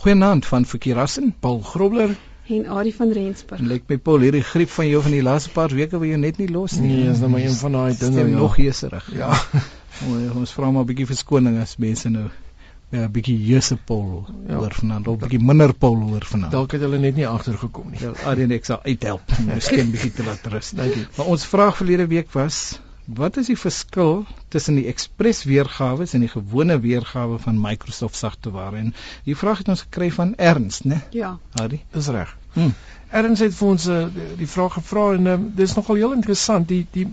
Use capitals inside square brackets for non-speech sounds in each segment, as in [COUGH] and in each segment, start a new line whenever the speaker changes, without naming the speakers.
Goeienaand van Verkeerassen, Paul Grobler
en Adie van Rensburg.
Lyk my Paul hierdie griep van jou van die laaste paar weke wil jou net nie los nie.
Nee, is nou maar een van daai dinge
ja. nog heeserig.
Ja. [LAUGHS]
ons vra maar 'n bietjie verskoning as mense nou ja, 'n bietjie Jeuse Paul ja. hoor vanaand, of 'n bietjie minder Paul hoor vanaand.
Dalk het hulle net nie agtergekom nie.
Ja, Adie en ek sal uithelp. Miskien bietjie te laat rus. Dankie. Maar ons vraag verlede week was Wat is die verskil tussen die Express weergawe en die gewone weergawe van Microsoft sagteware? En die vraag het ons gekry van Ernst, né?
Ja.
Harry,
dis reg. Hm. Ernst het vir ons uh, die vraag gevra en uh, dis nogal heel interessant. Die die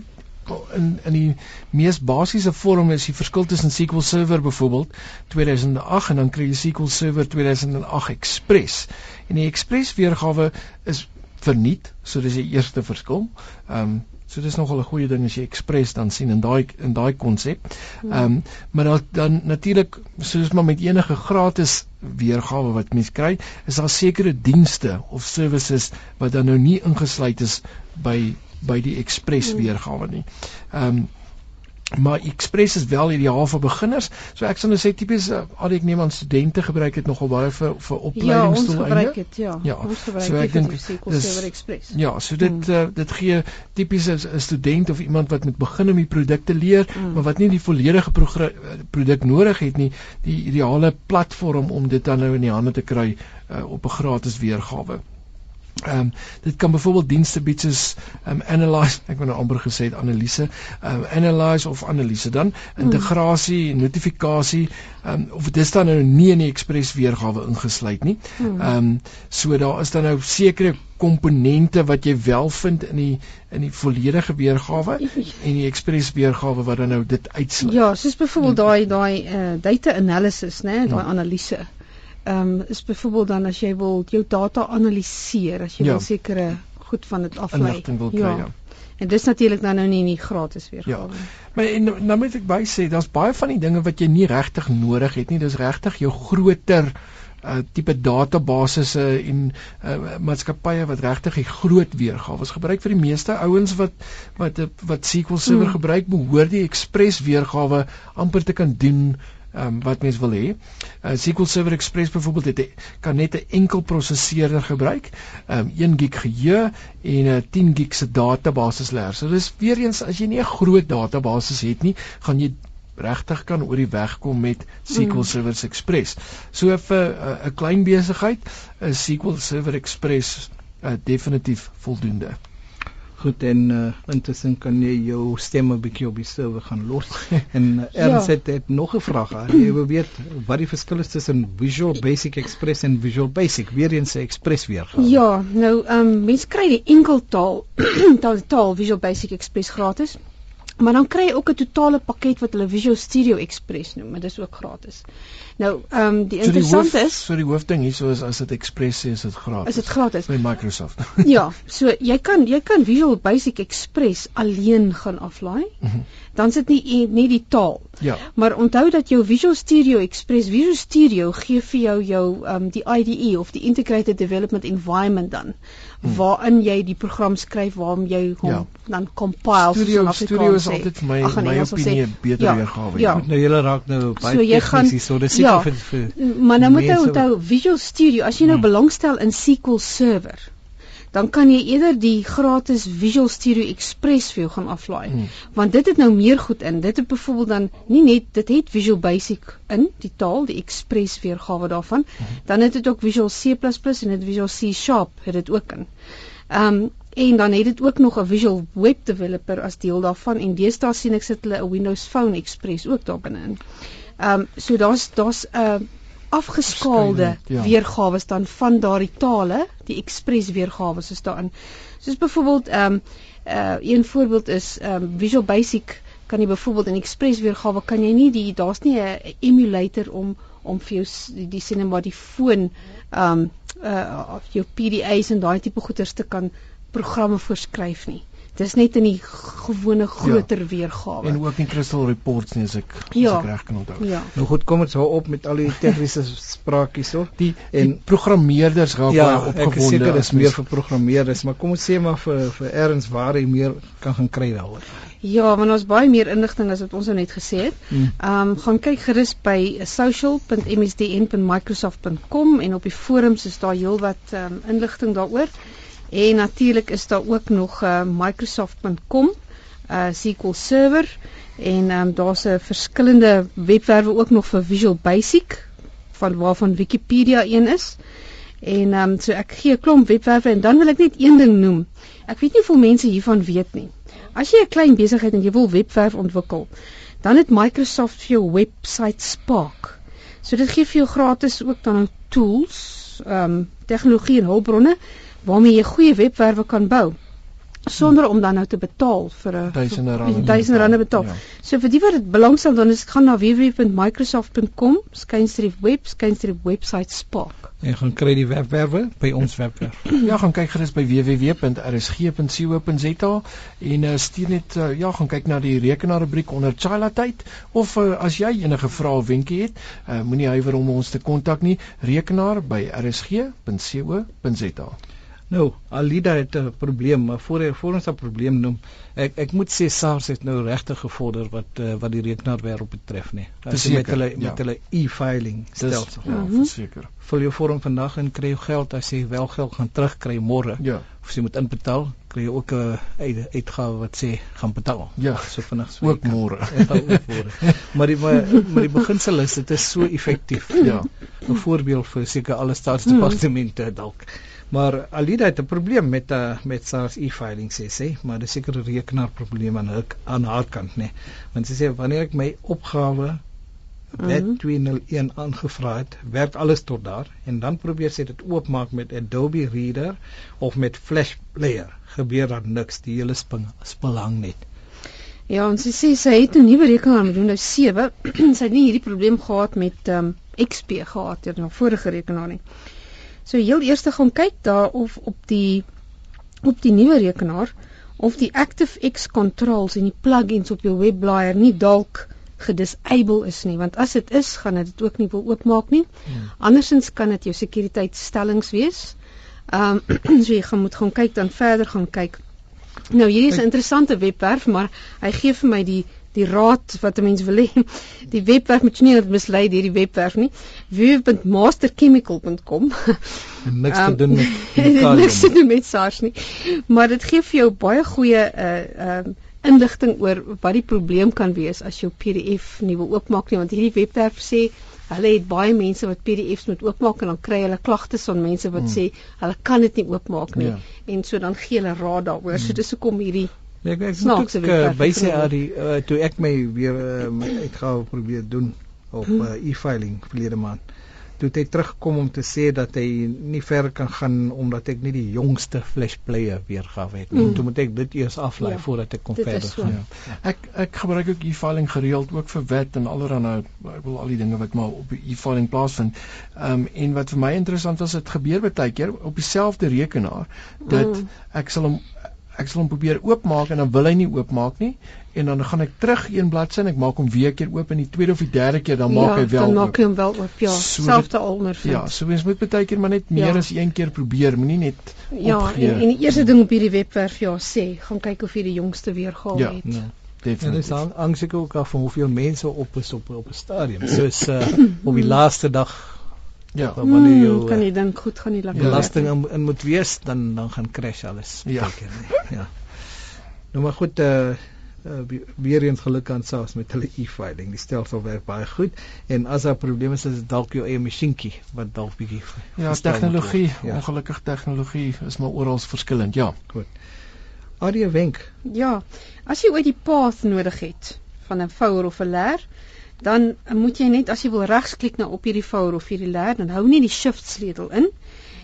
in in die mees basiese vorm is die verskil tussen SQL Server byvoorbeeld 2008 en dan kry jy SQL Server 2008 Express. En die Express weergawe is verniet, so dis die eerste verskil. Ehm um, So dis nogal 'n goeie ding as jy Express dan sien in daai in daai konsep. Hmm. Ehm um, maar dan dan natuurlik soos maar met enige gratis weergawe wat mens kry, is daar sekere dienste of services wat dan nou nie ingesluit is by by die Express hmm. weergawe nie. Ehm um, maar Express is wel ideaal vir beginners. So ek sou nou sê tipies uh, al ek neem aan studente gebruik dit nogal baie vir vir.
Ja, ons gebruik dit, ja. ja. Ons gebruik so ek dink dis Express.
Ja, so dit hmm. uh, dit gee tipies 'n student of iemand wat moet begin om die produkte leer, hmm. maar wat nie die volledige produk nodig het nie, die ideale platform om dit dan nou in die hande te kry uh, op 'n gratis weergawe. Ehm um, dit kan byvoorbeeld dienste bied soos ehm um, analyze, ek wou nou amper gesê het analise, ehm um, analyze of analise dan integrasie, hmm. notifikasie, ehm um, of dit is dan nou nie in die Express weergawe ingesluit nie. Hmm. Ehm um, so daar is dan nou sekere komponente wat jy wel vind in die in die volledige weergawe en die Express weergawe wat dan nou dit uitsluit.
Ja, soos byvoorbeeld daai daai uh, data analysis, né, daai ja. analise ehm um, is byvoorbeeld dan as jy wil jou data analiseer, as jy ja. wil sekere goed van dit aflei.
Ja. ja.
En dis natuurlik dan nou nie nie gratis weergawe.
Ja. Maar en nou moet ek by sê, daar's baie van die dinge wat jy nie regtig nodig het nie. Dis regtig jou groter uh tipe databasisse en uh maatskappye wat regtig die groot weergawe gebruik vir die meeste ouens wat wat wat SQL Server hmm. gebruik behoort die Express weergawe amper te kan doen ehm um, wat mens wil hê. Uh, SQL Server Express byvoorbeeld het kan net 'n enkel prosesseerder gebruik, ehm um, 1 gig geheue en 'n uh, 10 gig se database leer. So dis weer eens as jy nie 'n groot database het nie, gaan jy regtig kan oor die weg kom met SQL hmm. Server Express. So vir 'n uh, klein besigheid is SQL Server Express uh, definitief voldoende.
Goed en uh, intussen kan jy jou stem 'n bietjie op die server gaan los. [LAUGHS] en uh, Ernst ja. het, het nog 'n vraag. Jy wil weet wat die verskil is tussen Visual Basic Express en Visual Basic. Weer eens se Express weer gaan.
Ja, nou ehm um, mense kry die enkeltaal [CLEARS THROAT] taal, taal Visual Basic Express gratis. Maar dan kry jy ook 'n totale pakket wat hulle Visual Studio Express noem, maar dis ook gratis. Nou, ehm um, die so interessant
die
hoof, is,
so die hoofding hierso is as dit Express is, is dit gratis.
Is dit gratis
by Microsoft? [LAUGHS]
ja, so jy kan jy kan Visual Basic Express alleen gaan aflaai. Mm -hmm. Dan sit nie nie die taal.
Ja.
Maar onthou dat jou Visual Studio Express, Visual Studio gee vir jou jou ehm um, die IDE of die Integrated Development Environment dan hmm. waarin jy die program skryf waarom jy hom ja. dan compile
Studio Studio is altyd vir my Ach, my opinie beter ja, weergawe.
Ja. Nou jy raak nou baie so, tegnies, so dis
ja, vir, vir maar nou moet jy onthou Visual Studio as jy nou hmm. belangstel in SQL Server dan kan jy eerder die gratis Visual Studio Express vir jou gaan aflaai hmm. want dit het nou meer goed in dit het byvoorbeeld dan nie net dit het Visual Basic in die taal die Express weergawe daarvan hmm. dan het dit ook Visual C++ en dit Visual C Sharp het dit ook in ehm um, en dan het dit ook nog 'n Visual Web Developer as deel daarvan en deesdae sien ek sit hulle 'n Windows Phone Express ook daar binne in. Ehm um, so daar's daar's 'n uh, afgeskaalde ja. weergawe dan van daardie tale, die Express weergawe is daarin. Soos byvoorbeeld ehm um, uh, een voorbeeld is ehm um, Visual Basic kan jy byvoorbeeld in Express weergawe kan jy nie die daar's nie 'n emulator om om vir jou die, die sien maar die foon ehm um, uh jou PDA's en daai tipe goeders te kan programme voorskryf nie dis net in die gewone groter ja. weergawe.
En ook in Crystal Reports nie as ek ja. as ek reg kan onthou.
Ja. Nou goed, kom ons hou op met al die tegniese sprake hierso.
Die, die, die programmeerders raak
ja, baie opgewonde. Ja, seker is meer vir programmeerders, maar kom ons sê maar vir vir erns waar jy meer kan gaan kry daaroor.
Ja, want ons baie meer inligting as wat ons nou net gesê het. Hmm. Ehm um, gaan kyk gerus by social.msdn.microsoft.com en op die forums is daar heelwat ehm um, inligting daaroor. En natuurlik is daar ook nog uh, microsoft.com uh SQL Server en um, daar's 'n verskillende webwerwe ook nog vir Visual Basic van waarvan Wikipedia een is. En um, so ek gee 'n klomp webwerwe en dan wil ek net een ding noem. Ek weet nie hoeveel mense hiervan weet nie. As jy 'n klein besigheid en jy wil webwerf ontwikkel, dan het Microsoft vir jou website Spark. So dit gee vir jou gratis ook dan tools, ehm um, tegnologie en hulpbronne waarmee jy goeie webwerwe kan bou sonder om dan nou te betaal vir 'n
duisende rande
duisende rande betaal. Ja. So vir die wat dit belangstel dan is gaan na www.microsoft.com skynstreef web skynstreef website spark.
En gaan kry die webwerwe by ons webwerf.
ja, gaan kyk gerus by www.rsg.co.za en uh, stuur net uh, ja, gaan kyk na die rekenaarrubriek onder Chila tyd of uh, as jy enige vrae of wenke het, uh, moenie huiwer om ons te kontak nie. Rekenaar by rsg.co.za.
Nou, Alida het 'n probleem, maar voor hy voor ons 'n probleem noem, ek ek moet sê SARS het nou regtig gevorder wat uh, wat die rekenaarwêreld betref, nê. As jy met hulle ja. met hulle e-filing stelsel.
Ja, mhm. verseker.
Vul jou vorm vandag en kry jou geld as jy wel geld gaan terugkry môre.
Ja.
Of jy moet inbetaal, kry jy ook 'n uh, uitgawe wat sê gaan betaal.
Ja,
so vinnig
so. Ook môre. [LAUGHS]
Ja, maar die maar, maar die beginsel is dit is so effektief. Ja. 'n Voorbeeld vir seker alle staatsdepartemente dalk. Hmm. Maar Alida het 'n probleem met uh, met SARS e-filing sê sê, maar dis seker 'n rekenaarprobleem aan haar aan haar kant nê. Want sy sê wanneer ek my opgawe wet mm -hmm. 201 aangevra het, werk alles tot daar en dan probeer sy dit oopmaak met Adobe Reader of met Flash Player, gebeur daar niks, die hele sping spilhang net.
Ja, ons sê sy het 'n nuwe rekenaar met Windows 7. [CLEARS THROAT] sy het nie hierdie probleem gehad met um, XP gehad deur 'n vorige rekenaar nie. So heel eers gaan kyk daar of op die op die nuwe rekenaar of die ActiveX controls en die plugins op jou webblaaier nie dalk gedisable is nie want as dit is gaan dit ook nie wil oopmaak nie. Hmm. Andersins kan dit jou sekuriteitstellings wees. Ehm um, [CLEARS THROAT] so jy gaan moet gaan kyk dan verder gaan kyk. Nou hierdie is 'n interessante webwerf maar hy gee vir my die die raad wat 'n mens wil hê. Die webwerf moet nie mislei hierdie webwerf nie. www.masterchemical.com.
Niks te doen met
um, [LAUGHS] niks te doen met SARS nie. Maar dit gee vir jou baie goeie uh um inligting oor wat die probleem kan wees as jou PDF nie wil oopmaak nie want hierdie webwerf sê hulle het baie mense wat PDFs moet oopmaak en dan kry hulle klagtes van mense wat hmm. sê hulle kan dit nie oopmaak nie ja. en so dan gee hulle raad daaroor. Hmm. So dis hoekom hierdie
Ja, ek ek moet ook uh, wysig aan die uh, toe ek my weer uh, my uitgawe probeer doen op uh, e-filing verlede maand. Toe het hy teruggekom om te sê dat hy nie ver kan gaan omdat ek nie die jongste flash player weergawe het nie. Mm. Toe moet ek dit eers aflaai ja, voordat ek kon verder gaan.
Ja. Ek ek gebruik ook e-filing gereeld ook vir wet en allerlei ek wil al die dinge wat maar op e-filing plaasvind. Ehm um, en wat vir my interessant was, dit gebeur baie keer op dieselfde rekenaar dat mm. ek sal hom ek sal hom probeer oopmaak en dan wil hy nie oopmaak nie. En dan gaan ek terug een bladsy en ek maak hom weer keer oop en die tweede of die derde keer dan maak
ja,
hy wel
dan maak hy hom wel oop ja. So selfde ondervind
ja so mens moet baie keer maar net meer ja. as een keer probeer moenie net
ja opgee. en, en die eerste ding op hierdie webwerf ja sê gaan kyk of jy die jongste weergawe
ja, het. ja
definitief. en dis angsiek ook af van hoeveel mense op is op op 'n stadium. [COUGHS] Soos uh, op die laaste dag
Ja, wanneer jy hmm, kan jy dink goed gaan nie
lekker. Belasting in, in moet wees dan dan gaan crash alles.
Ja.
Keer, nee. ja. Nou maar goed eh uh, uh, weer eens geluk aan SARS met hulle e-filing. Die stelsel werk baie goed en as daar probleme is, is dit dalk jou eie masjienkie wat dalk bietjie
Ja, tegnologie, ja. ongelukkig tegnologie is maar oral verskillend. Ja.
Goed. Audio wenk.
Ja. As jy ooit die path nodig het van 'n vouer of 'n leer, dan moet jy net as jy wil regsklik na op hierdie vouer of hierdie leer, dan hou net die shift sleutel in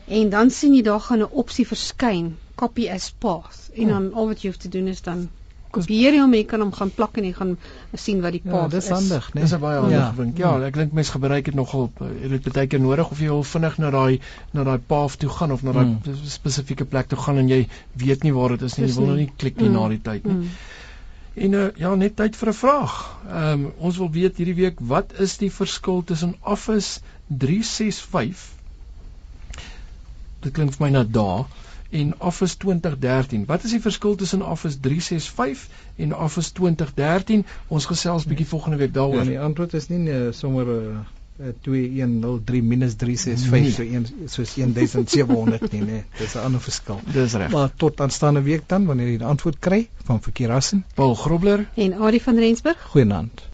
en dan sien jy daar gaan 'n opsie verskyn, copy as path en dan al wat jy hoef te doen is dan kopieer hom, jy kan hom gaan plak en jy gaan sien wat die
Ja,
path
dis
is.
handig, né?
Dis 'n baie handige
Ja.
ding. Ja, ek dink mense gebruik dit nogal eh, jy het baie keer nodig of jy wil vinnig na daai na daai path toe gaan of na daai
Mm.
spesifieke plek toe gaan en jy weet nie waar dit is nie. Jy
Dis
wil nou
nie.
nie klik nie
Mm.
na die tyd nie.
Mm.
En uh, ja, net tyd vir 'n vraag. Ehm um, ons wil weet hierdie week wat is die verskil tussen Office 365 Dit klink vir my na dae en Office 2013. Wat is die verskil tussen Office 365 en Office 2013? Ons gesels bietjie volgende week
Ja,
daaroor.
die antwoord is nie uh, sommer uh, uh, 2103 minus 365
Nee.
so een soos 1700 nie, né? Dis 'n ander verskil.
Dis reg.
Maar tot aanstaande week dan wanneer jy die antwoord kry van Verkeer Rassen.
Paul Grobler
En Adie van Rensburg
Goeienaand.